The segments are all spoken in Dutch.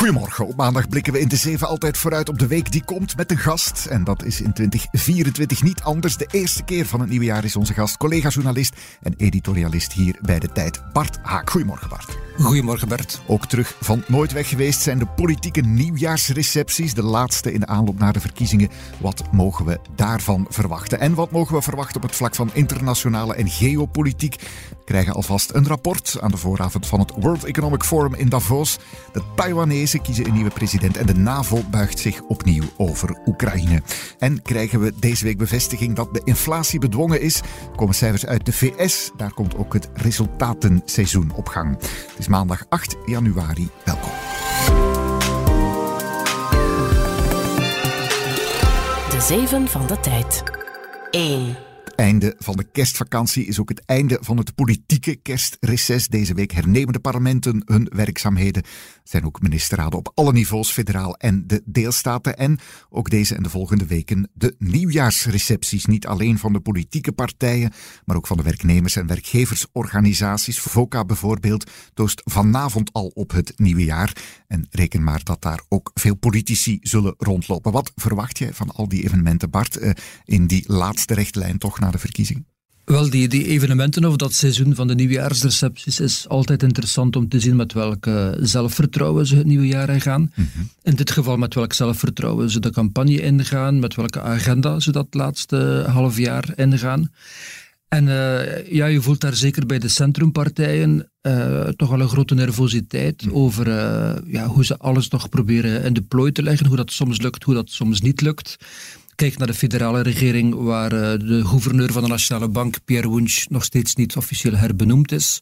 Goedemorgen. Op maandag blikken we in de zeven altijd vooruit op de week die komt met een gast. En dat is in 2024 niet anders. De eerste keer van het nieuwe jaar is onze gast, collega-journalist en editorialist hier bij de tijd, Bart Haak. Goedemorgen, Bart. Goedemorgen Bert. Ook terug van nooit weg geweest zijn de politieke nieuwjaarsrecepties, de laatste in de aanloop naar de verkiezingen. Wat mogen we daarvan verwachten? En wat mogen we verwachten op het vlak van internationale en geopolitiek? We krijgen alvast een rapport aan de vooravond van het World Economic Forum in Davos. De Taiwanese kiezen een nieuwe president en de NAVO buigt zich opnieuw over Oekraïne. En krijgen we deze week bevestiging dat de inflatie bedwongen is. Komen cijfers uit de VS, daar komt ook het resultatenseizoen op gang. Is maandag 8 januari. Welkom. De Zeven van de Tijd. 1 einde van de kerstvakantie is ook het einde van het politieke kerstreces. Deze week hernemen de parlementen hun werkzaamheden. Er zijn ook ministerraden op alle niveaus, federaal en de deelstaten. En ook deze en de volgende weken de nieuwjaarsrecepties. Niet alleen van de politieke partijen, maar ook van de werknemers- en werkgeversorganisaties. VOCA bijvoorbeeld toost vanavond al op het nieuwe jaar. En reken maar dat daar ook veel politici zullen rondlopen. Wat verwacht jij van al die evenementen, Bart, eh, in die laatste rechtlijn toch naar de verkiezing? Wel, die, die evenementen of dat seizoen van de nieuwjaarsrecepties is altijd interessant om te zien met welk zelfvertrouwen ze het nieuwe jaar ingaan. Mm In dit geval met welk zelfvertrouwen ze de campagne ingaan, met welke agenda ze dat laatste half jaar ingaan. En uh, ja, je voelt daar zeker bij de centrumpartijen uh, toch wel een grote nervositeit mm. over uh, ja, hoe ze alles nog proberen in de plooi te leggen, hoe dat soms lukt, hoe dat soms niet lukt. Kijk naar de federale regering, waar uh, de gouverneur van de Nationale Bank, Pierre Wunsch, nog steeds niet officieel herbenoemd is.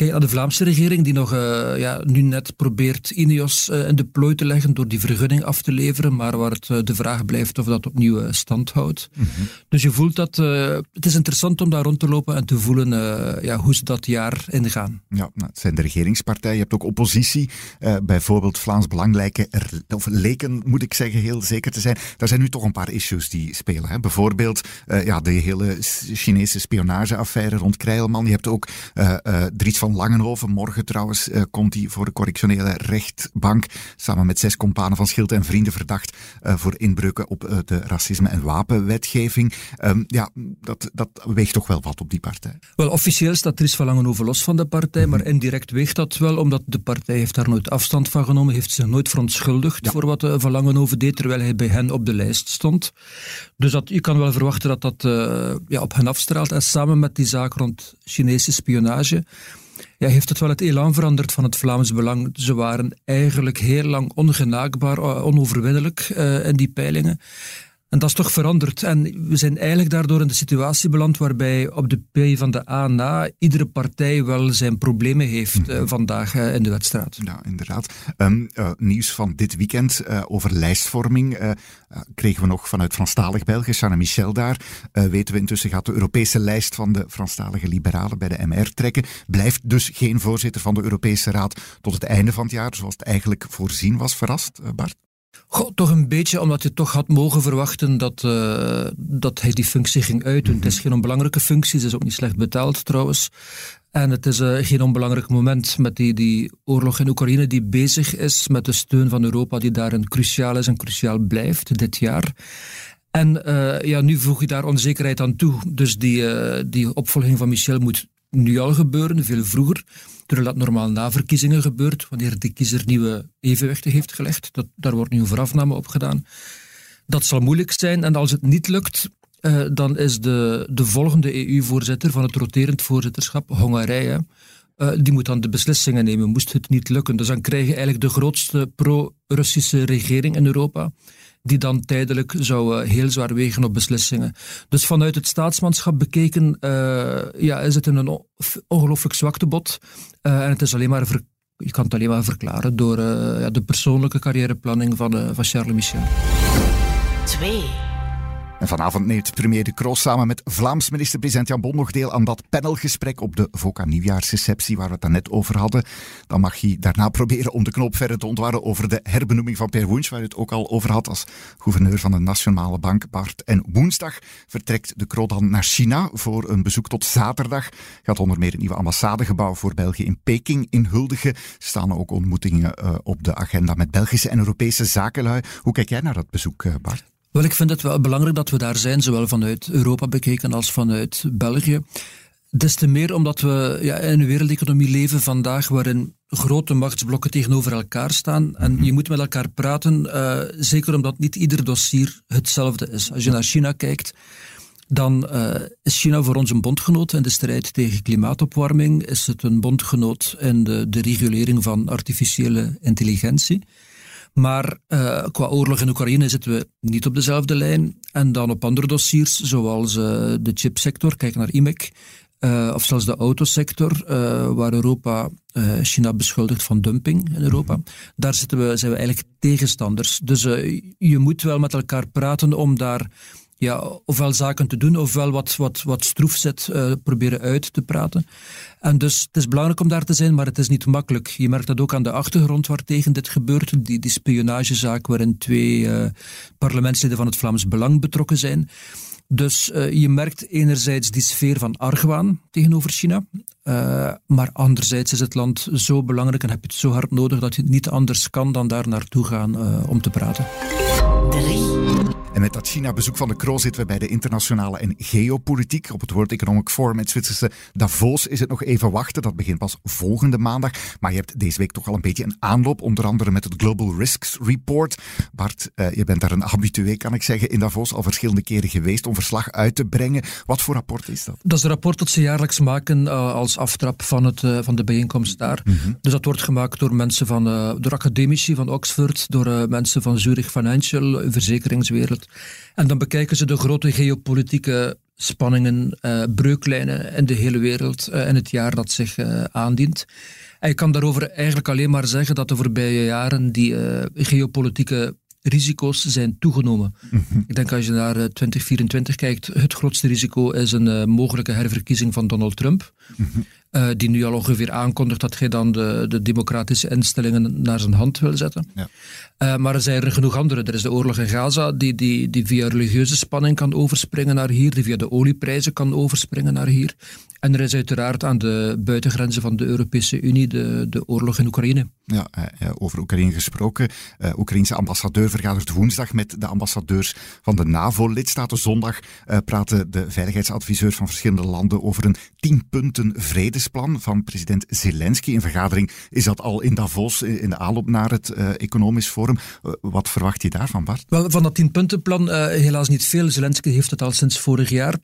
Kijk naar de Vlaamse regering, die nog uh, ja, nu net probeert Ineos uh, in de plooi te leggen door die vergunning af te leveren, maar waar het uh, de vraag blijft of dat opnieuw stand houdt. Mm -hmm. Dus je voelt dat het is interessant om daar rond te lopen en te voelen ja, hoe ze dat jaar ingaan. Ja, nou, het zijn de regeringspartijen. Je hebt ook oppositie. bijvoorbeeld Vlaams Belang lijken, of leken, moet ik zeggen, heel zeker te zijn. Daar zijn nu toch een paar issues die spelen. Hè? Bijvoorbeeld ja, de hele Chinese spionageaffaire rond Krijlman. Je hebt ook Dries van Langenhoven. Morgen trouwens uh, komt hij voor de correctionele rechtbank samen met zes kompanen van Schild en Vrienden verdacht uh, voor inbreuken op uh, de racisme- en wapenwetgeving. Um, ja, dat, dat weegt toch wel wat op die partij. Wel, officieel staat Dries van Langenhoven los van de partij, mm -hmm. maar indirect weegt dat wel, omdat de partij heeft daar nooit afstand van genomen, heeft zich nooit verontschuldigd ja. voor wat Van Langenhoven deed, terwijl hij bij hen op de lijst stond. Dus dat, je kan wel verwachten dat dat ja, op hen afstraalt. En samen met die zaak rond Chinese spionage ja, heeft het wel het elan veranderd van het Vlaams Belang. Ze waren eigenlijk heel lang ongenaakbaar, onoverwinnelijk uh, in die peilingen. En dat is toch veranderd. En we zijn eigenlijk daardoor in de situatie beland waarbij op de P van de A na iedere partij wel zijn problemen heeft uh, vandaag uh, in de wedstrijd. Ja, inderdaad. Um, uh, nieuws van dit weekend over lijstvorming kregen we nog vanuit Franstalig België, Sanne Michel daar. weten we intussen gaat de Europese lijst van de Franstalige Liberalen bij de MR trekken. Blijft dus geen voorzitter van de Europese Raad tot het einde van het jaar, zoals het eigenlijk voorzien was. Verrast, Bart? Goh, toch een beetje, omdat je toch had mogen verwachten dat, uh, dat hij die functie ging. Mm -hmm. Het is geen onbelangrijke functie, ze is ook niet slecht betaald trouwens. En het is uh, geen onbelangrijk moment met die, die oorlog in Oekraïne die bezig is, met de steun van Europa die daarin cruciaal is en cruciaal blijft dit jaar. En uh, ja, nu voeg je daar onzekerheid aan toe. Dus die, die opvolging van Michel moet nu al gebeuren, veel vroeger. Terwijl dat normaal na verkiezingen gebeurt, wanneer de kiezer nieuwe evenwichten heeft gelegd. Dat, daar wordt nu een voorafname op gedaan. Dat zal moeilijk zijn en als het niet lukt, uh, dan is de, de volgende EU-voorzitter van het roterend voorzitterschap, Hongarije, die moet dan de beslissingen nemen, moest het niet lukken. Dus dan krijg je eigenlijk de grootste pro-Russische regering in Europa die dan tijdelijk zou uh, heel zwaar wegen op beslissingen. Dus vanuit het staatsmanschap bekeken uh, ja, is het een ongelooflijk zwaktebod. Uh, en het is alleen maar je kan het alleen maar verklaren door ja, de persoonlijke carrièreplanning van, van Charles Michel. 2. En vanavond neemt premier De Kroos samen met Vlaams minister-president Jan Bon nog deel aan dat panelgesprek op de VOCA nieuwjaarsreceptie waar we het net over hadden. Dan mag hij daarna proberen om de knoop verder te ontwarren over de herbenoeming van Per Woens, waar je het ook al over had als gouverneur van de Nationale Bank, Bart. En woensdag vertrekt De Kroos dan naar China voor een bezoek tot zaterdag. Gaat onder meer het nieuwe ambassadegebouw voor België in Peking inhuldigen. Staan ook ontmoetingen uh, op de agenda met Belgische en Europese zakenlui. Hoe kijk jij naar dat bezoek, uh, Bart? Wel, ik vind het wel belangrijk dat we daar zijn, zowel vanuit Europa bekeken als vanuit België. Des te meer omdat we ja, in een wereldeconomie leven vandaag waarin grote machtsblokken tegenover elkaar staan. En je moet met elkaar praten, uh, zeker omdat niet ieder dossier hetzelfde is. Als je naar China kijkt, dan uh, is China voor ons een bondgenoot in de strijd tegen klimaatopwarming. Is het een bondgenoot in de, de regulering van artificiële intelligentie. Maar uh, qua oorlog in Oekraïne zitten we niet op dezelfde lijn. En dan op andere dossiers, zoals uh, de chipsector, kijk naar IMEC, uh, of zelfs de autosector, waar Europa China beschuldigt van dumping in Europa. Mhm. Daar zitten we, zijn we eigenlijk tegenstanders. Dus je moet wel met elkaar praten om daar ja, ofwel zaken te doen, ofwel wat, wat, wat stroefzet uh, proberen uit te praten. En dus het is belangrijk om daar te zijn, maar het is niet makkelijk. Je merkt dat ook aan de achtergrond waartegen dit gebeurt. Die, die spionagezaak waarin twee uh, parlementsleden van het Vlaams Belang betrokken zijn. Dus uh, je merkt enerzijds die sfeer van argwaan tegenover China, maar anderzijds is het land zo belangrijk en heb je het zo hard nodig dat je niet anders kan dan daar naartoe gaan om te praten. En met dat China-bezoek van de Kroon zitten we bij de internationale en geopolitiek. Op het World Economic Forum in het Zwitserse Davos is het nog even wachten. Dat begint pas volgende maandag. Maar je hebt deze week toch al een beetje een aanloop, onder andere met het Global Risks Report. Bart, uh, je bent daar een habitué, kan ik zeggen, in Davos al verschillende keren geweest om verslag uit te brengen. Wat voor rapport is dat? Dat is een rapport dat ze jaarlijks maken uh, als aftrap van, het, uh, van de bijeenkomst daar. Mm -hmm. Dus dat wordt gemaakt door mensen van, door academici van Oxford, door mensen van Zurich Financial, verzekeringswereld. En dan bekijken ze de grote geopolitieke spanningen, uh, breuklijnen in de hele wereld uh, in het jaar dat zich uh, aandient. En je kan daarover eigenlijk alleen maar zeggen dat de voorbije jaren die geopolitieke risico's zijn toegenomen. Mm -hmm. Ik denk als je naar 2024 kijkt, het grootste risico is een mogelijke herverkiezing van Donald Trump. Mm -hmm. Uh, die nu al ongeveer aankondigt dat hij dan de, de democratische instellingen naar zijn hand wil zetten. Ja. Uh, maar er zijn er genoeg andere. Er is de oorlog in Gaza, die, die, die via religieuze spanning kan overspringen naar hier, die via de olieprijzen kan overspringen naar hier. En er is uiteraard aan de buitengrenzen van de Europese Unie de, de oorlog in Oekraïne. Ja, uh, over Oekraïne gesproken. Uh, Oekraïnse ambassadeur vergadert woensdag met de ambassadeurs van de NAVO-lidstaten. Zondag uh, praten de veiligheidsadviseurs van verschillende landen over een tien punten vredesplan van president Zelensky. In vergadering is dat al in Davos in de aanloop naar het economisch forum. wat verwacht je daarvan, Bart? Wel, van dat tien puntenplan helaas niet veel. Zelensky heeft het al sinds vorig jaar.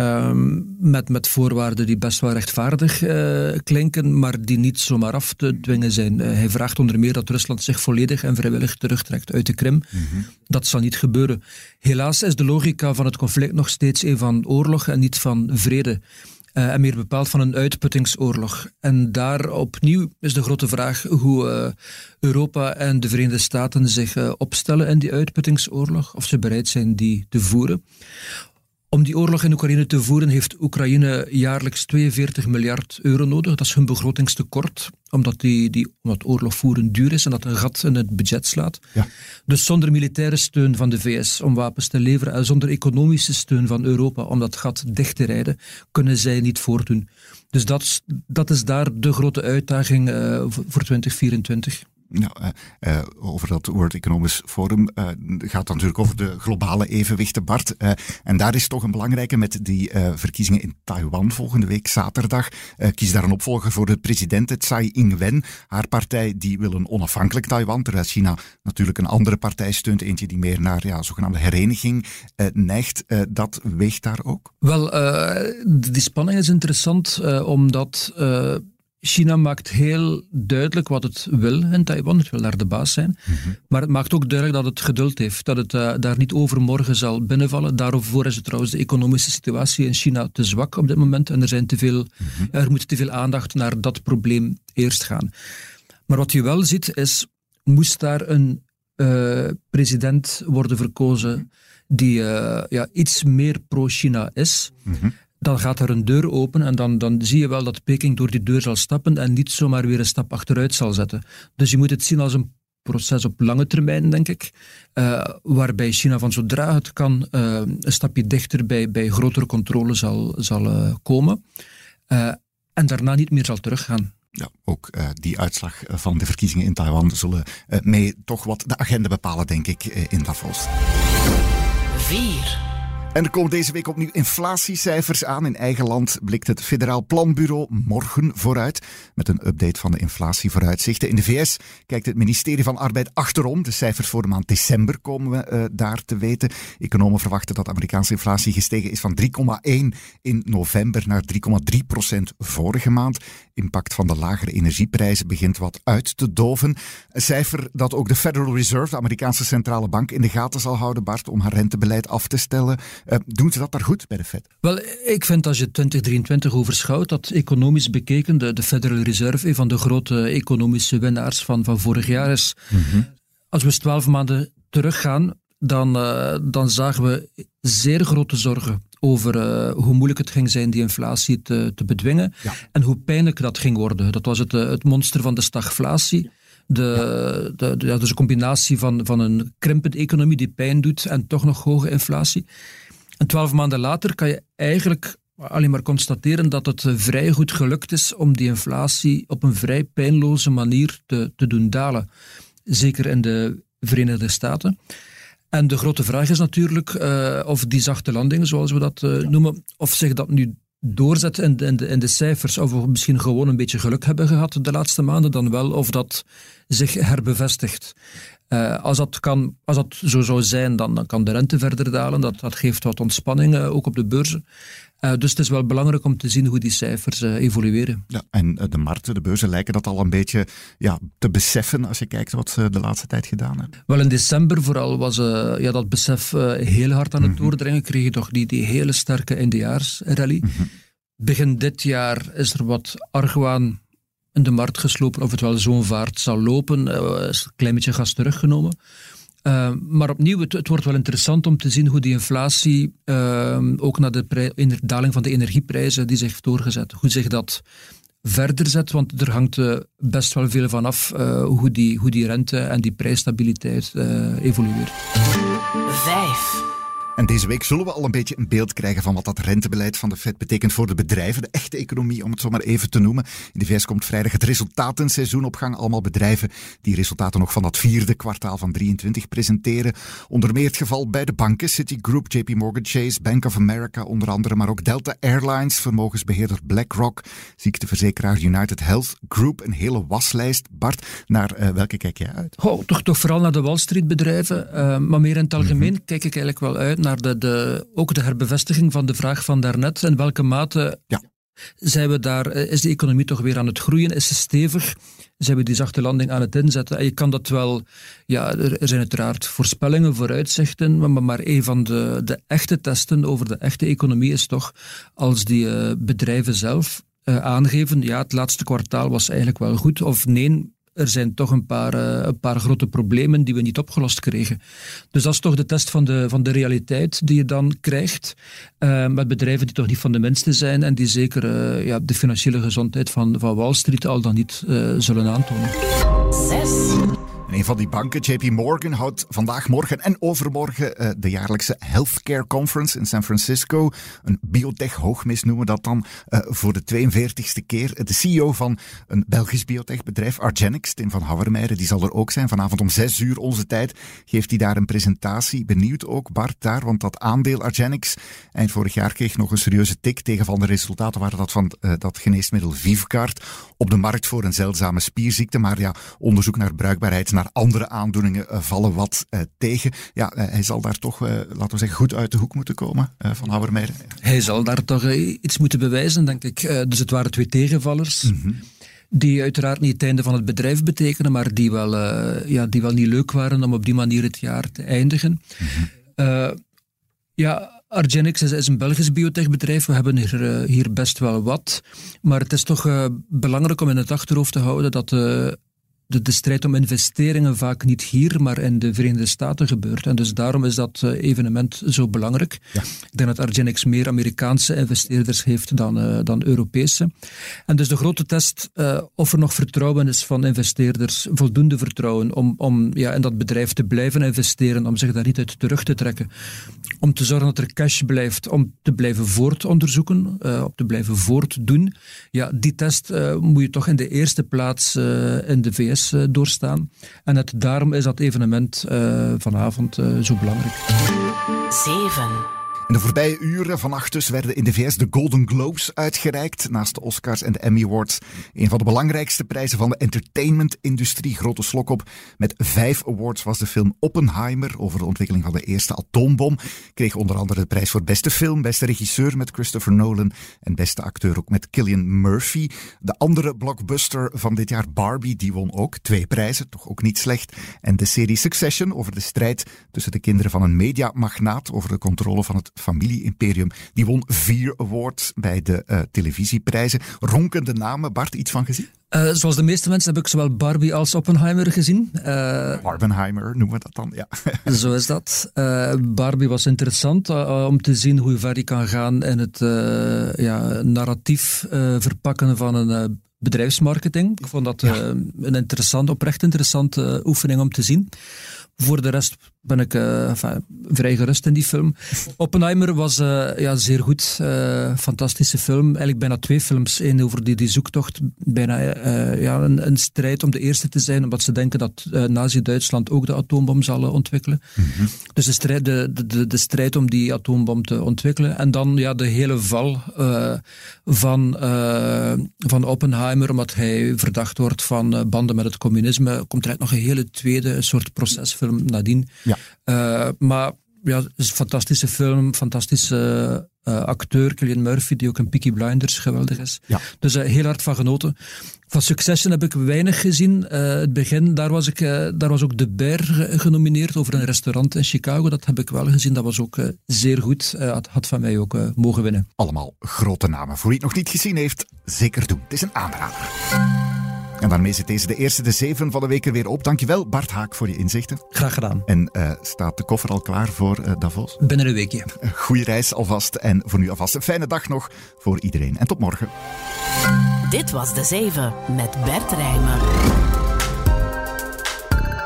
Um, met, met voorwaarden die best wel rechtvaardig uh, klinken, maar die niet zomaar af te dwingen zijn. Uh, hij vraagt onder meer dat Rusland zich volledig en vrijwillig terugtrekt uit de Krim. -hmm. Dat zal niet gebeuren. Helaas is de logica van het conflict nog steeds een van oorlog en niet van vrede. Uh, en meer bepaald van een uitputtingsoorlog. En daar opnieuw is de grote vraag hoe Europa en de Verenigde Staten zich opstellen in die uitputtingsoorlog, of ze bereid zijn die te voeren. Om die oorlog in Oekraïne te voeren heeft Oekraïne jaarlijks 42 miljard euro nodig. Dat is hun begrotingstekort, omdat die, die omdat oorlog voeren duur is en dat een gat in het budget slaat. Ja. Dus zonder militaire steun van de VS om wapens te leveren en zonder economische steun van Europa om dat gat dicht te rijden, kunnen zij niet voortdoen. Dus dat, dat is daar de grote uitdaging uh, voor 2024. Nou, uh, uh, over dat World Economic Forum uh, gaat dan natuurlijk over de globale evenwichten, Bart. en daar is toch een belangrijke met die verkiezingen in Taiwan volgende week, zaterdag. kies daar een opvolger voor de president, Tsai Ing-wen. Haar partij die wil een onafhankelijk Taiwan, terwijl China natuurlijk een andere partij steunt. Eentje die meer naar ja, zogenaamde hereniging neigt. dat weegt daar ook? Wel, die spanning is interessant, omdat China maakt heel duidelijk wat het wil in Taiwan. Het wil daar de baas zijn. Mm -hmm. Maar het maakt ook duidelijk dat het geduld heeft. Dat het uh, daar niet overmorgen zal binnenvallen. Daarvoor is het trouwens de economische situatie in China te zwak op dit moment. En er, zijn te veel, mm -hmm. er moet te veel aandacht naar dat probleem eerst gaan. Maar wat je wel ziet is, moest daar een uh, president worden verkozen die ja, iets meer pro-China is, dan gaat er een deur open en dan, dan zie je wel dat Peking door die deur zal stappen en niet zomaar weer een stap achteruit zal zetten. Dus je moet het zien als een proces op lange termijn, denk ik, uh, waarbij China van zodra het kan uh, een stapje dichter bij, bij grotere controle zal, zal uh, komen en daarna niet meer zal teruggaan. Ja, ook die uitslag van de verkiezingen in Taiwan zullen mee toch wat de agenda bepalen, denk ik, in Davos. 4. En er komen deze week opnieuw inflatiecijfers aan. In eigen land blikt het Federaal Planbureau morgen vooruit met een update van de inflatievooruitzichten. In de VS kijkt het ministerie van Arbeid achterom. De cijfers voor de maand december komen we uh, daar te weten. Economen verwachten dat Amerikaanse inflatie gestegen is van 3,1 in november naar 3,3 procent vorige maand. Impact van de lagere energieprijzen begint wat uit te doven. Een cijfer dat ook de Federal Reserve, de Amerikaanse centrale bank, in de gaten zal houden, Bart, om haar rentebeleid af te stellen. Uh, doen ze dat daar goed bij de Fed? Wel, ik vind als je 2023 overschouwt, dat economisch bekeken de, de Federal Reserve een van de grote economische winnaars van, van vorig jaar is. Mhm. Als we eens twaalf maanden teruggaan, dan, uh, dan zagen we zeer grote zorgen over uh, hoe moeilijk het ging zijn die inflatie te, te bedwingen ja. en hoe pijnlijk dat ging worden. Dat was het, het monster van de stagflatie. De, de, dus een combinatie van, van een krimpende economie die pijn doet en toch nog hoge inflatie. En twaalf maanden later kan je eigenlijk alleen maar constateren dat het vrij goed gelukt is om die inflatie op een vrij pijnloze manier te, te doen dalen. Zeker in de Verenigde Staten. En de grote vraag is natuurlijk uh, of die zachte landing, zoals we dat uh, noemen, of zich dat nu doorzet in de, in, de, in de, cijfers, of we misschien gewoon een beetje geluk hebben gehad de laatste maanden, dan wel of dat zich herbevestigt. Uh, als, dat kan, als dat zo zou zijn, dan, dan kan de rente verder dalen. Dat, dat geeft wat ontspanning, uh, ook op de beurzen. Uh, dus het is wel belangrijk om te zien hoe die cijfers evolueren. Ja, en de markten, de beurzen lijken dat al een beetje ja, te beseffen als je kijkt wat ze de laatste tijd gedaan hebben. Wel, in december vooral was ja, dat besef heel hard aan het mm -hmm. doordringen. Kreeg je toch die, die hele sterke eindejaarsrally. Mm -hmm. Begin dit jaar is er wat argwaan de markt geslopen of het wel zo'n vaart zal lopen. Uh, een klein beetje gas teruggenomen. Uh, maar opnieuw, het, wordt wel interessant om te zien hoe die inflatie, uh, ook na de daling van de energieprijzen die zich doorgezet, hoe zich dat verder zet, want er hangt best wel veel van af hoe, die, hoe die rente en die prijsstabiliteit evolueert. Vijf. En deze week zullen we al een beetje een beeld krijgen van wat dat rentebeleid van de Fed betekent voor de bedrijven, de echte economie, om het zo maar even te noemen. In de VS komt vrijdag het resultatenseizoen op gang. Allemaal bedrijven die resultaten nog van dat vierde kwartaal van 23 presenteren. Onder meer het geval bij de banken, Citigroup, JP Morgan Chase, Bank of America onder andere, maar ook Delta Airlines, vermogensbeheerder BlackRock, ziekteverzekeraar United Health Group. Een hele waslijst. Bart, naar uh, welke kijk jij uit? Oh, toch, toch vooral naar de Wall Street bedrijven, uh, maar meer in het algemeen mm -hmm. kijk ik eigenlijk wel uit naar de, de, ook de herbevestiging van de vraag van daarnet. In welke mate ja. zijn we daar, eh, is de economie toch weer aan het groeien? Is ze stevig? Zijn we die zachte landing aan het inzetten? En je kan dat wel, ja, er zijn uiteraard voorspellingen, vooruitzichten, maar, maar een van de, de echte testen over de echte economie is toch als die uh, bedrijven zelf uh, aangeven, ja, het laatste kwartaal was eigenlijk wel goed, of nee, er zijn toch een paar, uh, een paar grote problemen die we niet opgelost kregen. Dus dat is toch de test van de, van de realiteit die je dan krijgt. Uh, met bedrijven die toch niet van de minste zijn en die zeker uh, ja, de financiële gezondheid van, van Wall Street al dan niet zullen aantonen. Zes. Een van die banken, JP Morgan, houdt vandaag, morgen en overmorgen uh, de jaarlijkse Healthcare Conference in San Francisco. Een biotech-hoogmis noemen we dat dan uh, voor de 42ste keer. De CEO van een Belgisch biotechbedrijf, Argenix, Tim van Houwermeijeren, die zal er ook zijn. Vanavond om 6 uur onze tijd geeft hij daar een presentatie. Benieuwd ook, Bart, daar, want dat aandeel Argenix eind vorig jaar kreeg nog een serieuze tik tegen van de resultaten waren dat van uh, dat geneesmiddel Vivcard op de markt voor een zeldzame spierziekte. Maar ja, onderzoek naar bruikbaarheid naar andere aandoeningen uh, vallen wat uh, tegen. Ja, uh, hij zal daar toch, laten we zeggen, goed uit de hoek moeten komen van Houwermeijer. Hij zal daar toch iets moeten bewijzen, denk ik. dus het waren twee tegenvallers. Mm -hmm. Die uiteraard niet het einde van het bedrijf betekenen, maar die wel, ja, die wel niet leuk waren om op die manier het jaar te eindigen. Mm -hmm. ja, Argenix is, is, een Belgisch biotechbedrijf. We hebben hier, uh, hier best wel wat. Maar het is toch belangrijk om in het achterhoofd te houden dat uh, de, de, strijd om investeringen vaak niet hier, maar in de Verenigde Staten gebeurt. En dus daarom is dat uh, evenement zo belangrijk. Ja. Ik denk dat Argenix meer Amerikaanse investeerders heeft dan, uh, dan Europese. En dus de grote test uh, of er nog vertrouwen is van investeerders, voldoende vertrouwen om, om ja, in dat bedrijf te blijven investeren, om zich daar niet uit terug te trekken. Om te zorgen dat er cash blijft, om te blijven voortonderzoeken, om te blijven voortdoen. Ja, die test moet je toch in de eerste plaats in de VS uh, doorstaan. En het, daarom is dat evenement uh, vanavond uh, zo belangrijk. 7. In de voorbije uren vannacht dus werden in de VS de Golden Globes uitgereikt. Naast de Oscars en de Emmy Awards. Een van de belangrijkste prijzen van de entertainment-industrie. Grote slok op. Met vijf awards was de film Oppenheimer over de ontwikkeling van de eerste atoombom. Kreeg onder andere de prijs voor beste film, beste regisseur met Christopher Nolan. En beste acteur ook met Killian Murphy. De andere blockbuster van dit jaar, Barbie, die won ook twee prijzen. Toch ook niet slecht. En de serie Succession over de strijd tussen de kinderen van een mediamagnaat over de controle van het familie-imperium. Die won vier awards bij de uh, televisieprijzen. Ronkende namen, Bart, iets van gezien? Uh, zoals de meeste mensen heb ik zowel Barbie als Oppenheimer gezien. Uh, Barbenheimer noemen we dat dan, ja. zo is dat. Uh, Barbie was interessant om te zien hoe ver die kan gaan in het ja, narratief verpakken van een bedrijfsmarketing. Ik vond dat ja. een interessant, oprecht interessante oefening om te zien. Voor de rest ben ik uh, enfin, vrij gerust in die film. Oppenheimer was uh, ja, zeer goed. Uh, fantastische film. Eigenlijk bijna twee films. Eén over die, die zoektocht. Bijna ja, een, een, strijd om de eerste te zijn. Omdat ze denken dat Nazi-Duitsland ook de atoombom zal ontwikkelen. Mm -hmm. Dus de strijd, de, de, de, strijd om die atoombom te ontwikkelen. En dan ja, de hele val van, van Oppenheimer. Omdat hij verdacht wordt van banden met het communisme. Komt er nog een hele tweede soort procesfilm nadien. Ja. Uh, maar ja, het is een fantastische film, fantastische uh, acteur, Cillian Murphy, die ook een Peaky Blinders geweldig is. Ja. Dus uh, heel hard van genoten. Van Succession heb ik weinig gezien. het begin, daar was, ik, daar was ook De Bear genomineerd over een restaurant in Chicago. Dat heb ik wel gezien, dat was ook zeer goed. had, had van mij ook mogen winnen. Allemaal grote namen. Voor wie het nog niet gezien heeft, zeker doen. Het is een aanrader. En daarmee zit deze de eerste, de zeven van de week er weer op. Dankjewel Bart Haak voor je inzichten. Graag gedaan. En uh, staat de koffer al klaar voor uh, Davos? Binnen een weekje. Goeie reis alvast en voor nu alvast een fijne dag nog voor iedereen. En tot morgen. Dit was de zeven met Bert Rijmen.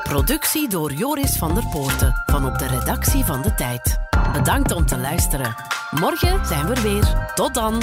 Productie door Joris van der Poorten van op de redactie van De Tijd. Bedankt om te luisteren. Morgen zijn we er weer. Tot dan.